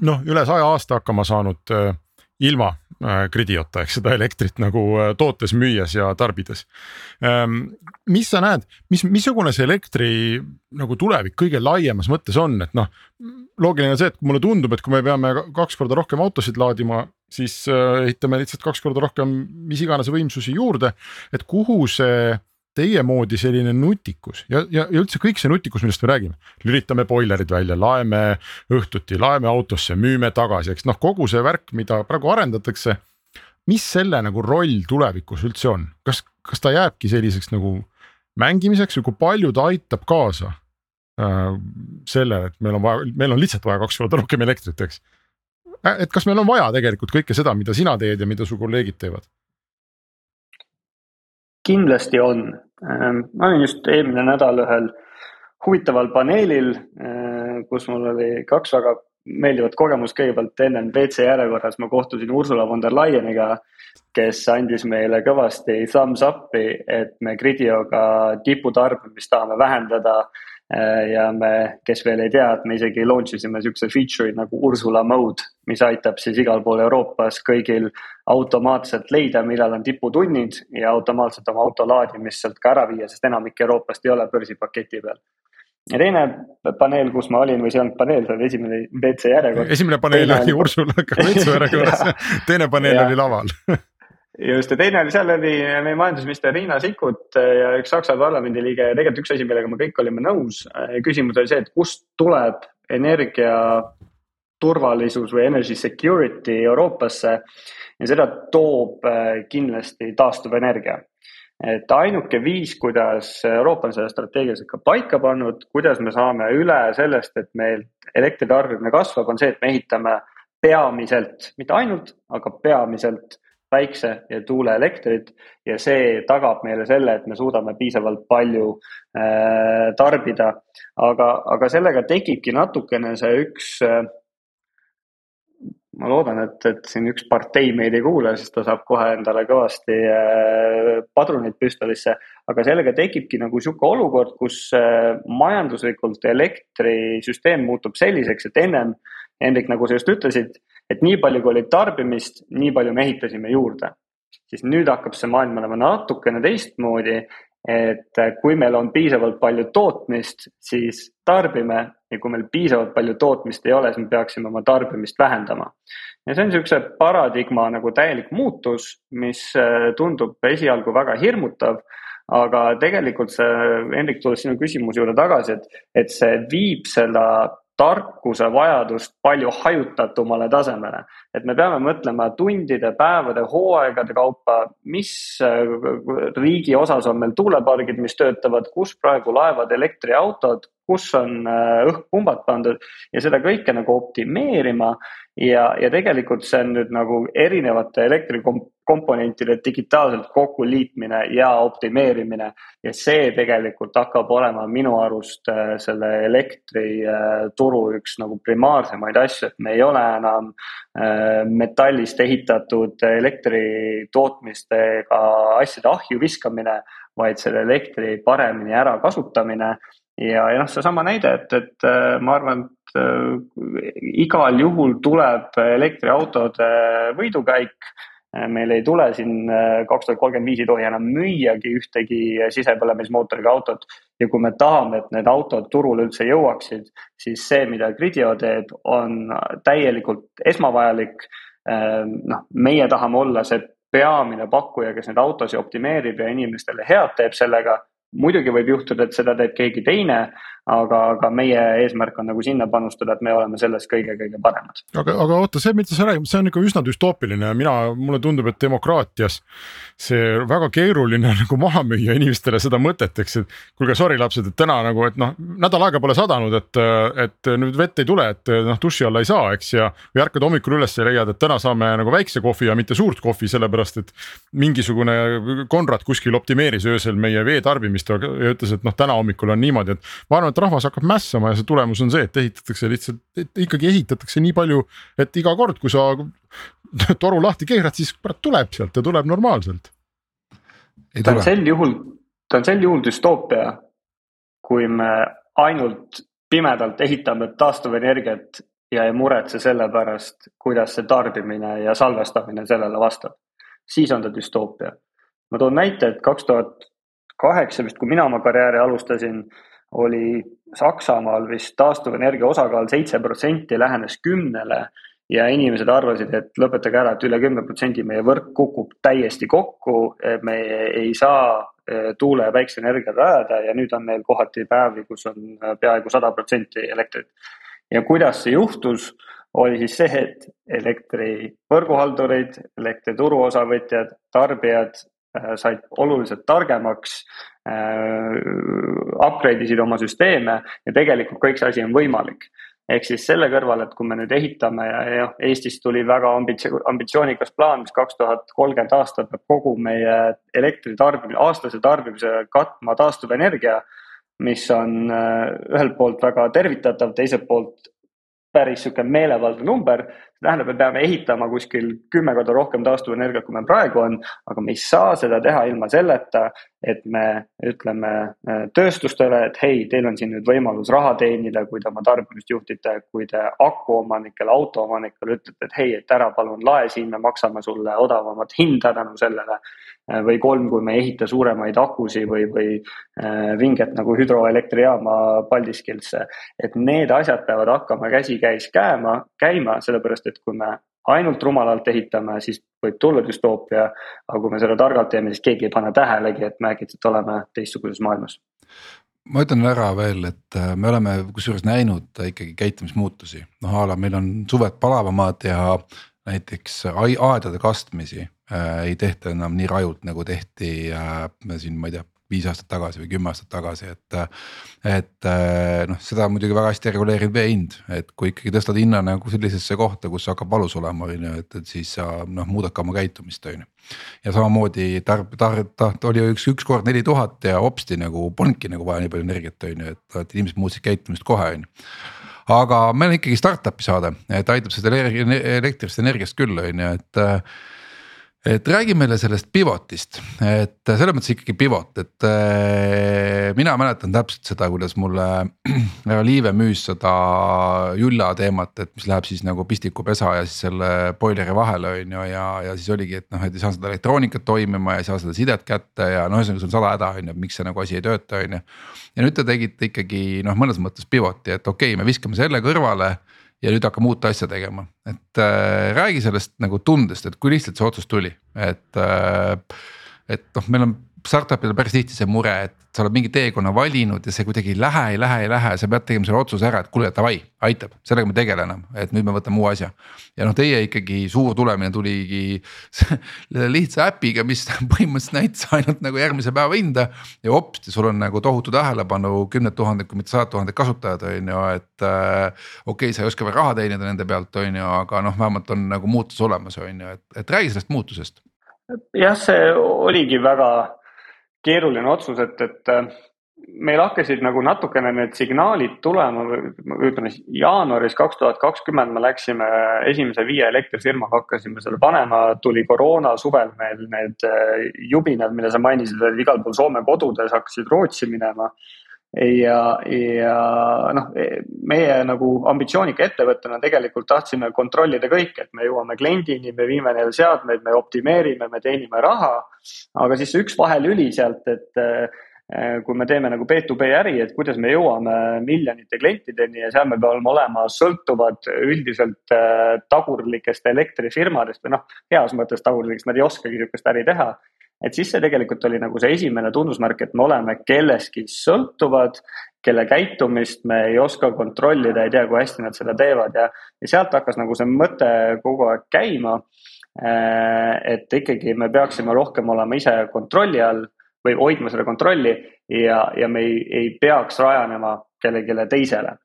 noh, üle saja aasta hakkama saanud äh, ilma äh, gridiota ehk seda elektrit nagu tootes, müües ja tarbides. Ähm, mis sa näed, mis, missugune see elektri nagu tulevik kõige laiemas mõttes on, et noh. loogiline on see, et mulle tundub, et kui me peame kaks korda rohkem autosid laadima, siis ehitame lihtsalt kaks korda rohkem mis iganes võimsusi juurde, et kuhu see teie moodi selline nutikus ja, ja, ja üldse kõik see nutikus, millest me räägime, lülitame boilerid välja, laeme õhtuti, laeme autosse, müüme tagasi, eks noh, kogu see värk, mida praegu arendatakse. mis selle nagu roll tulevikus üldse on, kas, kas ta jääbki selliseks nagu mängimiseks või kui palju ta aitab kaasa äh, sellele, et meil on vaja, meil on lihtsalt vaja kaks korda rohkem elektrit, eks. et kas meil on vaja tegelikult kõike seda, mida sina teed ja mida su kolleegid teevad? Kindlasti on. Ähm, ma olin just eelmine nädal ühel huvitaval paneelil, äh, kus mul oli kaks väga meeldivat kogemust, kõigepealt ennem WC järjekorras ma kohtusin Ursula von der Leyeniga, kes andis meile kõvasti thumbs up'i, et me Gridioga tiputarbimist tahame vähendada Äh, ja me, kes veel ei tea, et me isegi launch isime siukse feature'i nagu Ursula mode, mis aitab siis igal pool Euroopas kõigil automaatselt leida, millal on tiputunnid ja automaatselt oma auto laadimist sealt ka ära viia, sest enamik Euroopast ei ole börsipaketi peal. Ja teine paneel, kus ma olin või see ei olnud paneel, see oli esimene WC järjekord. esimene paneel oli Ursulaga WC järjekorras. Teine paneel oli laval just ja teine oli, seal oli meie majandusminister Riina Sikkut ja üks Saksa parlamendi liige ja tegelikult üks asi, millega me kõik olime nõus. küsimus oli see, et kust tuleb energia turvalisus või energy security Euroopasse ja seda toob äh, kindlasti taastuvenergia. et ainuke viis, kuidas Euroopa on selle strateegiliselt ka paika pannud, kuidas me saame üle sellest, et meil elektritarbimine kasvab, on see, et me ehitame peamiselt, mitte ainult, aga peamiselt päikse- ja tuuleelektrit ja see tagab meile selle, et me suudame piisavalt palju äh, tarbida. aga, aga sellega tekibki natukene see üks äh, ma loodan, et, et siin üks partei meid ei kuule, siis ta saab kohe endale kõvasti äh, padruneid püstolisse. aga sellega tekibki nagu sihuke olukord, kus äh, majanduslikult elektrisüsteem muutub selliseks, et ennem, Hendrik, nagu sa just ütlesid, et nii palju, kui oli tarbimist, nii palju me ehitasime juurde. siis nüüd hakkab see maailm olema natukene teistmoodi et kui meil on piisavalt palju tootmist, siis tarbime ja kui meil piisavalt palju tootmist ei ole, siis me peaksime oma tarbimist vähendama. ja see on niisuguse paradigma nagu täielik muutus, mis äh, tundub esialgu väga hirmutav, aga tegelikult see, Hendrik, tulles sinu küsimuse juurde tagasi, et, et see viib selle tarkuse vajadust palju hajutatumale tasemele. et me peame mõtlema tundide, päevade, hooaegade kaupa, mis äh, riigi osas on meil tuulepargid, mis töötavad, kus praegu laevad elektriautod, kus on äh, õhkpumbad pandud ja seda kõike nagu optimeerima. ja, ja tegelikult see on nüüd nagu erinevate elektrikomponentide digitaalselt kokkuliitmine ja optimeerimine. ja see tegelikult hakkab olema minu arust äh, selle elektrituru äh, üks nagu primaarsemaid asju, et me ei ole enam metallist ehitatud elektri tootmistega asjade ahju viskamine vaid selle elektri paremini ärakasutamine ja, ja noh, seesama näide, et, et äh, ma arvan, et äh, igal juhul tuleb elektriautode võidukäik. Äh, meil ei tule siin kaks tuhat kolmkümmend viis ei tohi enam müüagi ühtegi sisepõlemismootoriga autot. ja kui me tahame, et need autod turule üldse jõuaksid, siis see, mida Gridio teeb, on täielikult esmavajalik. noh, meie tahame olla see peamine pakkuja, kes neid autosid optimeerib ja inimestele head teeb sellega muidugi võib juhtuda, et seda teeb keegi teine, aga, aga meie eesmärk on nagu sinna panustada, et me oleme selles kõige-kõige paremad. aga, aga oota, see, mida sa räägid, see on ikka üsna düstoopiline ja mina, mulle tundub, et demokraatias. see väga keeruline nagu maha müüa inimestele seda mõtet, eks, et kuulge, sorry lapsed, et täna nagu, et noh, nädal aega pole sadanud, et, et nüüd vett ei tule, et noh, duši alla ei saa, eks ja. või ärkad hommikul üles ja leiad, et täna saame nagu väikse kohvi ja mitte suurt kohvi, sellepärast et mingisugune Konrad kuskil optimeeris öösel meie vee tarbimist ja ütles, et noh, täna hommikul on niimoodi, et ma arvan, et rahvas hakkab mässama ja see tulemus on see, et ehitatakse lihtsalt, et ikkagi ehitatakse nii palju, et iga kord, kui sa toru lahti keerad, siis kurat tuleb sealt ja tuleb normaalselt. ta on sel juhul, ta on sel juhul düstoopia, kui me ainult pimedalt ehitame taastuvenergiat ja ei muretse selle pärast, kuidas see tarbimine ja salvestamine sellele vastab. siis on ta düstoopia. ma toon näite, et kaks tuhat kaheksa vist, kui mina oma karjääri alustasin oli Saksamaal vist taastuvenergia osakaal seitse protsenti, lähenes kümnele ja inimesed arvasid, et lõpetage ära, et üle kümne protsendi meie võrk kukub täiesti kokku, me ei saa e, tuule ja päikseenergiat rajada ja nüüd on meil kohati päevi, kus on e, peaaegu sada protsenti elektrit. ja kuidas see juhtus, oli siis see, et elektri võrguhaldurid, elektrituru osavõtjad, tarbijad said oluliselt targemaks äh,, upgrade isid oma süsteeme ja tegelikult kõik see asi on võimalik. ehk siis selle kõrval, et kui me nüüd ehitame ja, ja Eestis tuli väga ambitsioon, ambitsioonikas plaan, mis kaks tuhat kolmkümmend aastat peab kogu meie elektritarbimine, aastase tarbimise katma taastuvenergia mis on äh, ühelt poolt väga tervitatav, teiselt poolt päris sihuke meelevaldne number. tähendab, me peame ehitama kuskil kümme korda rohkem taastuvenergiat, kui meil praegu on, aga me ei saa seda teha ilma selleta, et me ütleme äh, tööstustele, et hei, teil on siin nüüd võimalus raha teenida, kui te oma tarbimist juhtite, kui te akuomanikele, autoomanikele ütlete, et hei, et ära palun lae siin, me maksame sulle odavamat hinda tänu sellele. Äh, või kolm, kui me ei ehita suuremaid akusid või, või äh, vinget nagu hüdroelektrijaama Paldiskisse. et need asjad peavad hakkama käsikäis käima, käima, sellepärast et kui me ainult rumalalt ehitame, siis võib tulla düstoopia. aga kui me seda targalt teeme, siis keegi ei pane tähelegi, et me äkitselt oleme teistsuguses maailmas. ma ütlen ära veel, et äh, me oleme kusjuures näinud ikkagi käitumismuutusi, noh a la meil on suved palavamad ja näiteks aedade kastmisi äh, ei tehta enam nii rajult nagu tehti äh, siin, ma ei tea, viis aastat tagasi või kümme aastat tagasi, et. et noh, seda muidugi väga hästi reguleerib vee hind, et kui ikkagi tõstad hinna nagu sellisesse kohta, kus hakkab valus olema, on ju, et, et siis sa noh muudad ka oma käitumist, on ju. ja samamoodi tarb-, tar-, ta oli üks, üks kord neli tuhat ja hopsti nagu polnudki nagu vaja nii palju energiat, on ju, et inimesed muutsid käitumist kohe, on ju aga meil on ikkagi startup'i saade, et aitab seda elektrist energiast küll, on ju, et et räägi meile sellest pivotist, et selles mõttes ikkagi pivot, et äh, mina mäletan täpselt seda, kuidas mulle härra Liive müüs seda Julla teemat, et mis läheb siis nagu pistikupesa ja siis selle boileri vahele on ju ja, ja siis oligi, et noh, et ei saa seda elektroonikat toimima ja ei saa seda sidet kätte ja noh, ühesõnaga see on sada häda on ju, miks see nagu asi ei tööta, on ju. ja nüüd te tegite ikkagi noh, mõnes mõttes pivoti, et okei okay,, me viskame selle kõrvale ja nüüd hakkame uut asja tegema, et äh, räägi sellest nagu tundest, et kui lihtsalt see otsus tuli, et äh,. et noh, meil on startup'il on päris tihti see mure, et sa oled mingi teekonna valinud ja see kuidagi ei lähe, ei lähe, ei lähe, sa pead tegema selle otsuse ära, et kuule davai, aitab, sellega me ei tegele enam, et nüüd me võtame uue asja. ja noh, teie ikkagi suur tulemine tuligi lihtsa äpiga, mis põhimõtteliselt näitas ainult nagu järgmise päeva hinda. ja hopsti, sul on nagu tohutu tähelepanu, kümned tuhanded, kui mitte sajad tuhanded kasutajad on ju, et äh,. okei okay,, sa ei oska veel raha teenida nende pealt, on ju, aga noh, vähemalt on nagu muutus olemas, on ju, et, et räägi sellest muutusest jah, see oligi väga keeruline otsus, et, et äh, meil hakkasid nagu natukene need signaalid tulema, ütleme jaanuaris kaks tuhat kakskümmend me läksime esimese viie elektrifirmaga hakkasime seal panema, tuli koroona suvel meil need äh, jubinad, mida sa mainisid, olid igal pool Soome kodudes, hakkasid Rootsi minema ja, ja noh, meie nagu ambitsioonika ettevõttena tegelikult tahtsime kontrollida kõike, et me jõuame kliendini, me viime neile seadmeid, me optimeerime, me teenime raha. aga siis üks vahelüli sealt, et eh, kui me teeme nagu B2B äri, et kuidas me jõuame miljonite klientideni ja seal me peame olema sõltuvad üldiselt eh, tagurlikest elektrifirmadest või noh, heas mõttes tagurlikest, nad ei oskagi sihukest äri teha et siis see tegelikult oli nagu see esimene tunnusmärk, et me oleme kellestki sõltuvad, kelle käitumist me ei oska kontrollida, ei tea, kui hästi nad seda teevad ja, ja sealt hakkas nagu see mõte kogu aeg käima. Äh, et ikkagi me peaksime rohkem olema ise kontrolli all või hoidma seda kontrolli ja, ja me ei, ei peaks rajanema kellelegi teisele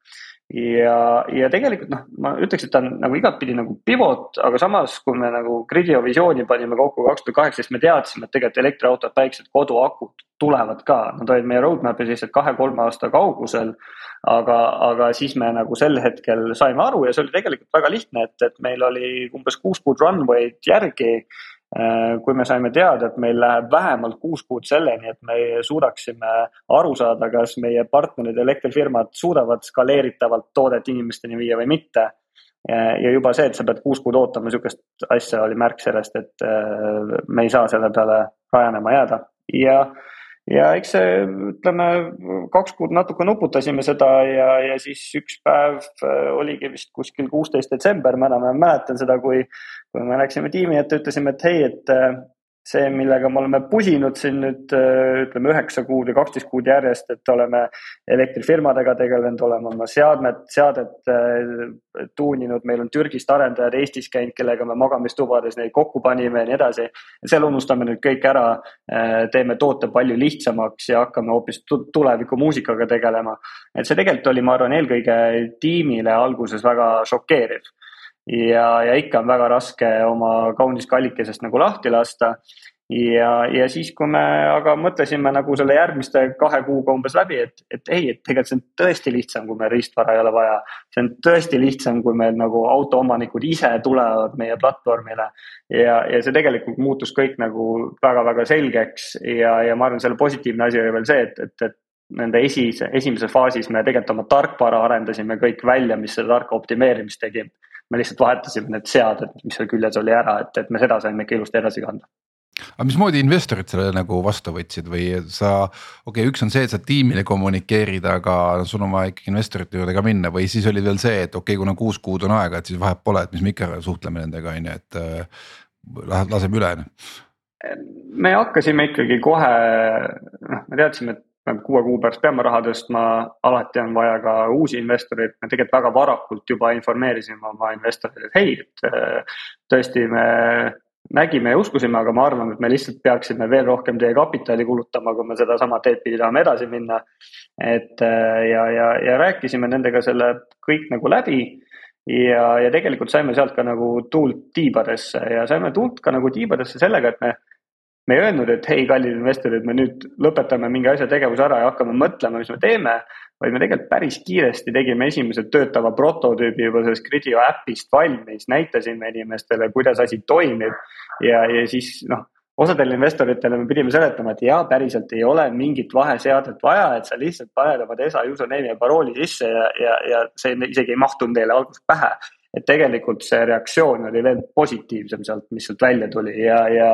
ja, ja tegelikult noh, ma ütleks, et ta on nagu igatpidi nagu pivot, aga samas, kui me nagu Gridio visiooni panime kokku kaks tuhat kaheksateist, me teadsime, et tegelikult elektriautod, väiksed koduakud tulevad ka, nad olid meie roadmap'is lihtsalt kahe-kolme aasta kaugusel. aga, aga siis me nagu sel hetkel saime aru ja see oli tegelikult väga lihtne, et, et meil oli umbes kuus kuud runway'd järgi kui me saime teada, et meil läheb vähemalt kuus kuud selleni, et me suudaksime aru saada, kas meie partnerid, elektrifirmad suudavad skaleeritavalt toodet inimesteni viia või mitte. ja juba see, et sa pead kuus kuud ootama sihukest asja, oli märk sellest, et äh, me ei saa selle peale rajanema jääda ja ja eks see, ütleme kaks kuud natuke nuputasime seda ja, ja siis üks päev äh, oligi vist kuskil kuusteist detsember, ma enam ei mäletan seda, kui, kui me läksime tiimi ette, ütlesime, et hei, et äh, see, millega me oleme pusinud siin nüüd äh, ütleme üheksa kuud või kaksteist kuud järjest, et oleme elektrifirmadega tegelenud, oleme oma seadmed, seadet äh, tuuninud, meil on Türgist arendajad Eestis käinud, kellega me magamistubades neid kokku panime ja nii edasi. seal unustame nüüd kõik ära, äh, teeme toote palju lihtsamaks ja hakkame hoopis tulevikumuusikaga tegelema. et see tegelikult oli, ma arvan, eelkõige tiimile alguses väga šokeeriv ja, ja ikka on väga raske oma kaunist kallikesest nagu lahti lasta. ja, ja siis, kui me aga mõtlesime nagu selle järgmiste kahe kuuga umbes läbi, et, et ei, et tegelikult see on tõesti lihtsam, kui meil riistvara ei ole vaja. see on tõesti lihtsam, kui meil nagu autoomanikud ise tulevad meie platvormile. ja, ja see tegelikult muutus kõik nagu väga-väga selgeks ja, ja ma arvan, selle positiivne asi oli veel see, et, et, et nende esise, esimeses faasis me tegelikult oma tarkvara arendasime kõik välja, mis seda tarka optimeerimist tegi me lihtsalt vahetasime need seaded, mis seal küljes oli ära, et, et me seda saime ikka ilusti edasi kanda aga mismoodi investorid selle nagu vastu võtsid või sa, okei okay,, üks on see, et sa tiimile kommunikeerid, aga sul on vaja ikkagi investorite juurde ka minna või siis oli veel see, et okei okay,, kuna kuus kuud on aega, et siis vahet pole, et mis me ikka suhtleme nendega, on ju, et äh, laseme üle. me hakkasime ikkagi kohe, noh, me teadsime, et kuue kuu pärast peame raha tõstma, alati on vaja ka uusi investoreid, me tegelikult väga varakult juba informeerisime oma investoreid, et hei, et äh, tõesti, me nägime ja uskusime, aga ma arvan, et me lihtsalt peaksime veel rohkem teie kapitali kulutama, kui me sedasama teed pidi tahame edasi minna. et äh, ja, ja, ja rääkisime nendega selle kõik nagu läbi ja, ja tegelikult saime sealt ka nagu tuult tiibadesse ja saime tuult ka nagu tiibadesse sellega, et me me ei öelnud, et hei, kallid investorid, me nüüd lõpetame mingi asja tegevuse ära ja hakkame mõtlema, mis me teeme. vaid me tegelikult päris kiiresti tegime esimese töötava prototüübi juba sellest Gridio äpist valmis, näitasime inimestele, kuidas asi toimib. ja, ja siis noh, osadele investoritele me pidime seletama, et jaa, päriselt ei ole mingit vaheseadet vaja, et sa lihtsalt paned oma DESA username'i ja parooli sisse ja, ja, ja see isegi ei mahtunud teile alguses pähe et tegelikult see reaktsioon oli veel positiivsem sealt, mis sealt välja tuli ja, ja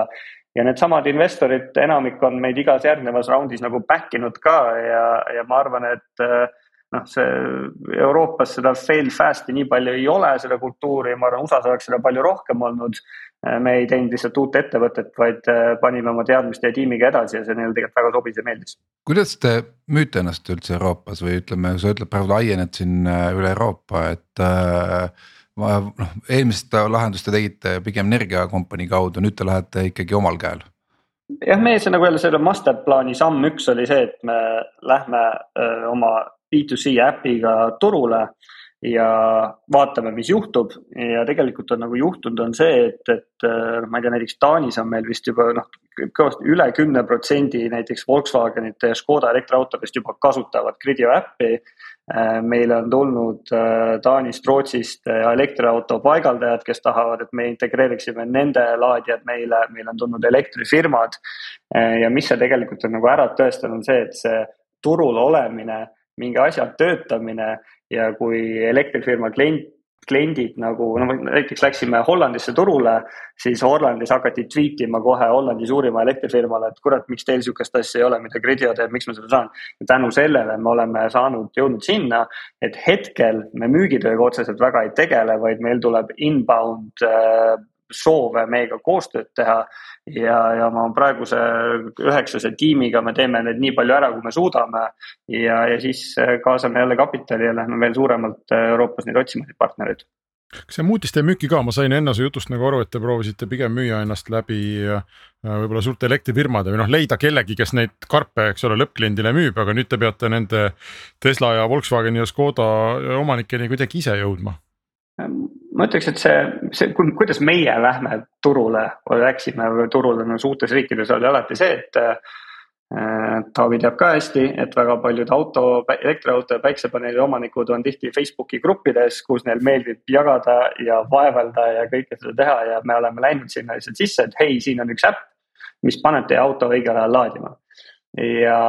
ja needsamad investorid, enamik on meid igas järgnevas raundis nagu back inud ka ja, ja ma arvan, et eh, noh, see Euroopas seda fail fast'i nii palju ei ole, seda kultuuri, ma arvan, USA-s oleks seda palju rohkem olnud. Eh, me ei teinud lihtsalt uut ettevõtet, vaid eh, panime oma teadmiste ja tiimiga edasi ja see neile tegelikult väga sobis ja meeldis. kuidas te müüte ennast üldse Euroopas või ütleme, sa ütled praegu laiened siin üle Euroopa, et äh, noh, eelmist lahendust te tegite pigem energiakompanii kaudu, nüüd te lähete ikkagi omal käel. jah, meie nagu jälle selle master plaani samm üks oli see, et me lähme öö, oma B2C äpiga turule ja vaatame, mis juhtub ja tegelikult on nagu juhtunud, on see, et, et noh, ma ei tea, näiteks Taanis on meil vist juba noh, kõvasti üle kümne protsendi näiteks Volkswagenite ja Škoda elektriautodest juba kasutavad Gridio äppi meile on tulnud äh, Taanist, Rootsist äh, elektriauto paigaldajad, kes tahavad, et me integreeriksime nende laadijad meile, meil on tulnud elektrifirmad. ja mis see tegelikult on nagu ära tõestanud, on see, et see turul olemine, mingi asja töötamine ja kui elektrifirma klient kliendid nagu, no näiteks läksime Hollandisse turule, siis Hollandis hakati tweet ima kohe Hollandi suurima elektrifirmale, et kurat, miks teil sihukest asja ei ole, mida Gridio teeb, miks ma seda saan. tänu sellele me oleme saanud, jõudnud sinna, et hetkel me müügitööga otseselt väga ei tegele, vaid meil tuleb inbound äh, soove meiega koostööd teha. ja, ja ma praeguse üheksase tiimiga me teeme need nii palju ära, kui me suudame. ja, ja siis kaasame jälle kapitali ja lähme veel suuremalt Euroopas neid otsima, neid partnereid kas see muutis teie müüki ka, ma sain enne su jutust nagu aru, et te proovisite pigem müüa ennast läbi äh, võib-olla suurte elektrifirmade või noh, leida kellegi, kes neid karpe, eks ole, lõppkliendile müüb, aga nüüd te peate nende Tesla ja Volkswageni ja Škoda omanikeni kuidagi ise jõudma ma ütleks, et see, see, kuidas meie lähme turule või läksime turule no suurtes riikides oli alati see, et äh,. Taavi teab ka hästi, et väga paljud auto, elektriauto ja päiksepaneeli omanikud on tihti Facebooki gruppides, kus neil meeldib jagada ja vaevelda ja kõike seda teha ja me oleme läinud sinna lihtsalt sisse, et hei, siin on üks äpp, mis paneb teie auto õigel ajal laadima ja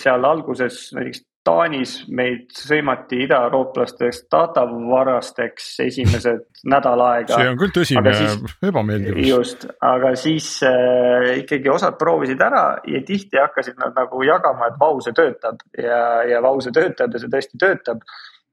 seal alguses näiteks Taanis meid sõimati idaeurooplastest datavarasteks esimesed nädal aega. see on küll tõsine ebameeldivus. just, aga siis äh, ikkagi osad proovisid ära ja tihti hakkasid nad nagu jagama, et vau, see töötab ja, ja vau, see töötab ja see tõesti töötab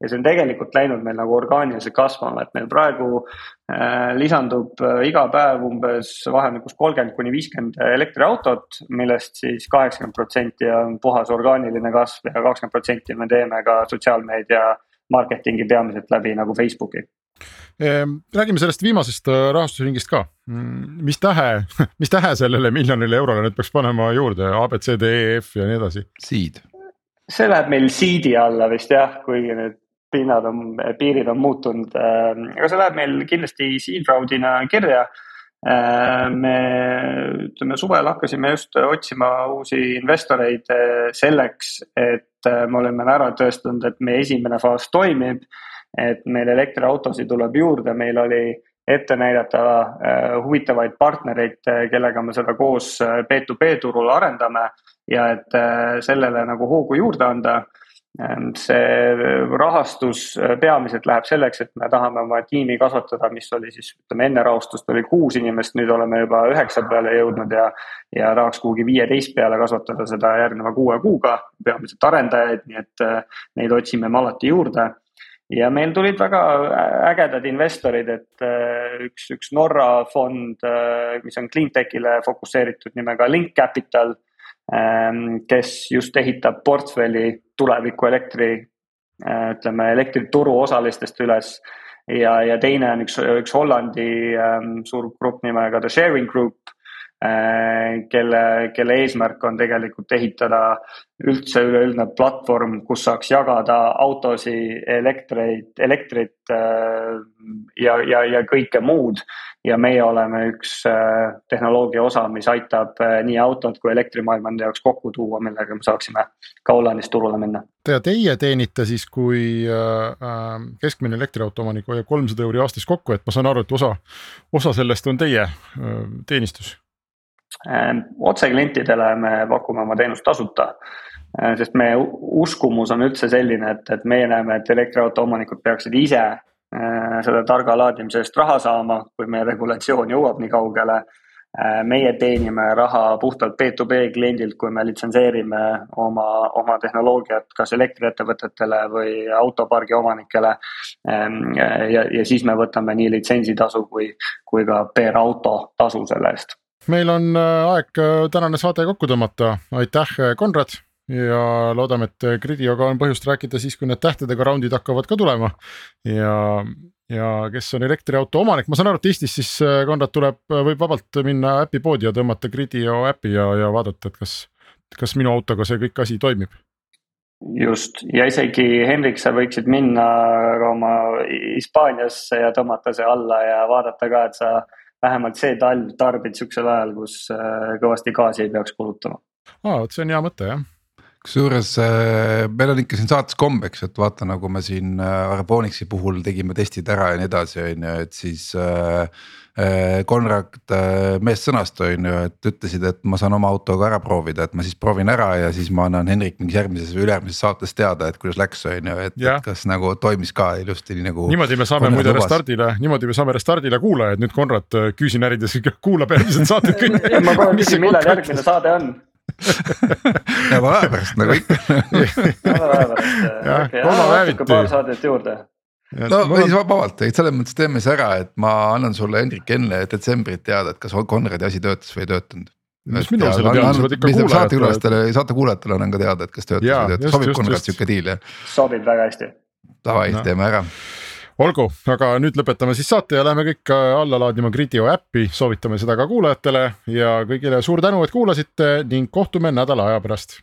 ja see on tegelikult läinud meil nagu orgaaniliselt kasvama, et meil praegu äh, lisandub äh, iga päev umbes vahemikus kolmkümmend kuni viiskümmend elektriautot, millest siis kaheksakümmend protsenti on puhas orgaaniline kasv ja kakskümmend protsenti me teeme ka sotsiaalmeedia marketingi peamiselt läbi nagu Facebooki ehm, räägime sellest viimasest äh, rahastusringist ka. Mm, mis tähe, mis tähe sellele miljonile eurole nüüd peaks panema juurde, abc, DEF ja nii edasi? Seed. see läheb meil seed'i alla vist jah, kuigi nüüd pinnad on, piirid on muutunud, ähm, aga see läheb meil kindlasti seed round'ina kirja. Ähm, me ütleme suvel hakkasime just otsima uusi investoreid äh, selleks, et äh, me oleme ära tõestanud, et meie esimene faas toimib. et meil elektriautosid tuleb juurde, meil oli ette näidata äh, huvitavaid partnereid, kellega me seda koos B2B turul arendame ja et sellele nagu hoogu juurde anda see rahastus äh, peamiselt läheb selleks, et me tahame oma tiimi kasvatada, mis oli siis ütleme enne rahastust oli kuus inimest, nüüd oleme juba üheksa peale jõudnud ja. ja tahaks kuhugi viieteist peale kasvatada seda järgneva kuue kuuga, peamiselt arendajaid, nii et äh, neid otsime me alati juurde ja meil tulid väga ägedad investorid, et äh, üks, üks Norra fond, mis on cleantech'ile fokusseeritud nimega Link Capital kes just ehitab portfelli tuleviku elektri, äh, ütleme elektrituru osalistest üles. ja, ja teine on üks, üks Hollandi ähm, suur grupp nimega The Sharing Group, kelle, kelle eesmärk on tegelikult ehitada üldse üleüldine platvorm, kus saaks jagada autosid, elektreid, elektrit ja, ja, ja kõike muud ja meie oleme üks äh, tehnoloogia osa, mis aitab äh, nii autot kui elektrimaailma enda jaoks kokku tuua, millega me saaksime ka Hollandis turule minna. ja teie teenite siis, kui äh, keskmine elektriauto omanik hoiab kolmsada euri aastas kokku, et ma saan aru, et osa, osa sellest on teie teenistus? Otse klientidele me pakume oma teenust tasuta sest meie uskumus on üldse selline, et, et meie näeme, et elektriauto omanikud peaksid ise Äh, selle targa laadimise eest raha saama, kui meie regulatsioon jõuab nii kaugele. Meie teenime raha puhtalt B2B kliendilt, kui me litsenseerime oma, oma tehnoloogiat kas elektriettevõtetele või autopargi omanikele. Ja, ja siis me võtame nii litsentsitasu kui, kui ka per auto tasu selle eest meil on äh, aeg tänane saade kokku tõmmata, aitäh, Konrad! Ja loodame, et Gridioga on põhjust rääkida siis, kui need tähtedega raundid hakkavad ka tulema. ja, ja kes on elektriauto omanik, ma saan aru, et Eestis siis äh, Konrad tuleb, võib vabalt minna äpipoodi ja tõmmata Gridio äpi ja, ja vaadata, et kas, kas minu autoga see kõik asi toimib. Just. Ja isegi Hendrik, sa võiksid minna ka oma Hispaaniasse ja tõmmata see alla ja vaadata ka, et sa vähemalt see talv tarbid siuksel ajal, kus äh, kõvasti gaasi ei peaks kulutama. aa, vot see on hea mõte jah kusjuures äh, meil on ikka siin saates kombeks, et vaata, nagu me siin äh, Arbonixi puhul tegime testid ära ja nii edasi, on ju, et siis äh,. äh Konrad äh, meest sõnast on ju, et ütlesid, et ma saan oma autoga ära proovida, et ma siis proovin ära ja siis ma annan Henrik mingis järgmises või ülejärgmises saates teada, et kuidas läks, on ju, et, et kas nagu toimis ka ilusti nii nagu. niimoodi me saame muide Restardile, niimoodi me saame Restardile kuulajaid, nüüd Konrad küüsinärides kuulab järgmised saated kõik ma kohe küsin, millal järgmine saade on nädala aja pärast nagu ikka. nädala aja pärast, natuke paar saadet juurde no või siis vabalt, et selles mõttes teeme siis ära, et ma annan sulle Hendrik enne detsembrit teada, et kas Konradi asi töötas või ei töötanud. mis minul selle pead ikka kuulajatele. saatekülastele, saatekuulajatele annan ka teada, et kas töötas või ei töötas, sobib Konrad sihuke diil jah? sobib väga hästi. Davai no., teeme ära olgu, aga nüüd lõpetame siis saate ja läheme kõik alla laadima Gridio äppi, soovitame seda ka kuulajatele ja kõigile suur tänu, et kuulasite ning kohtume nädala aja pärast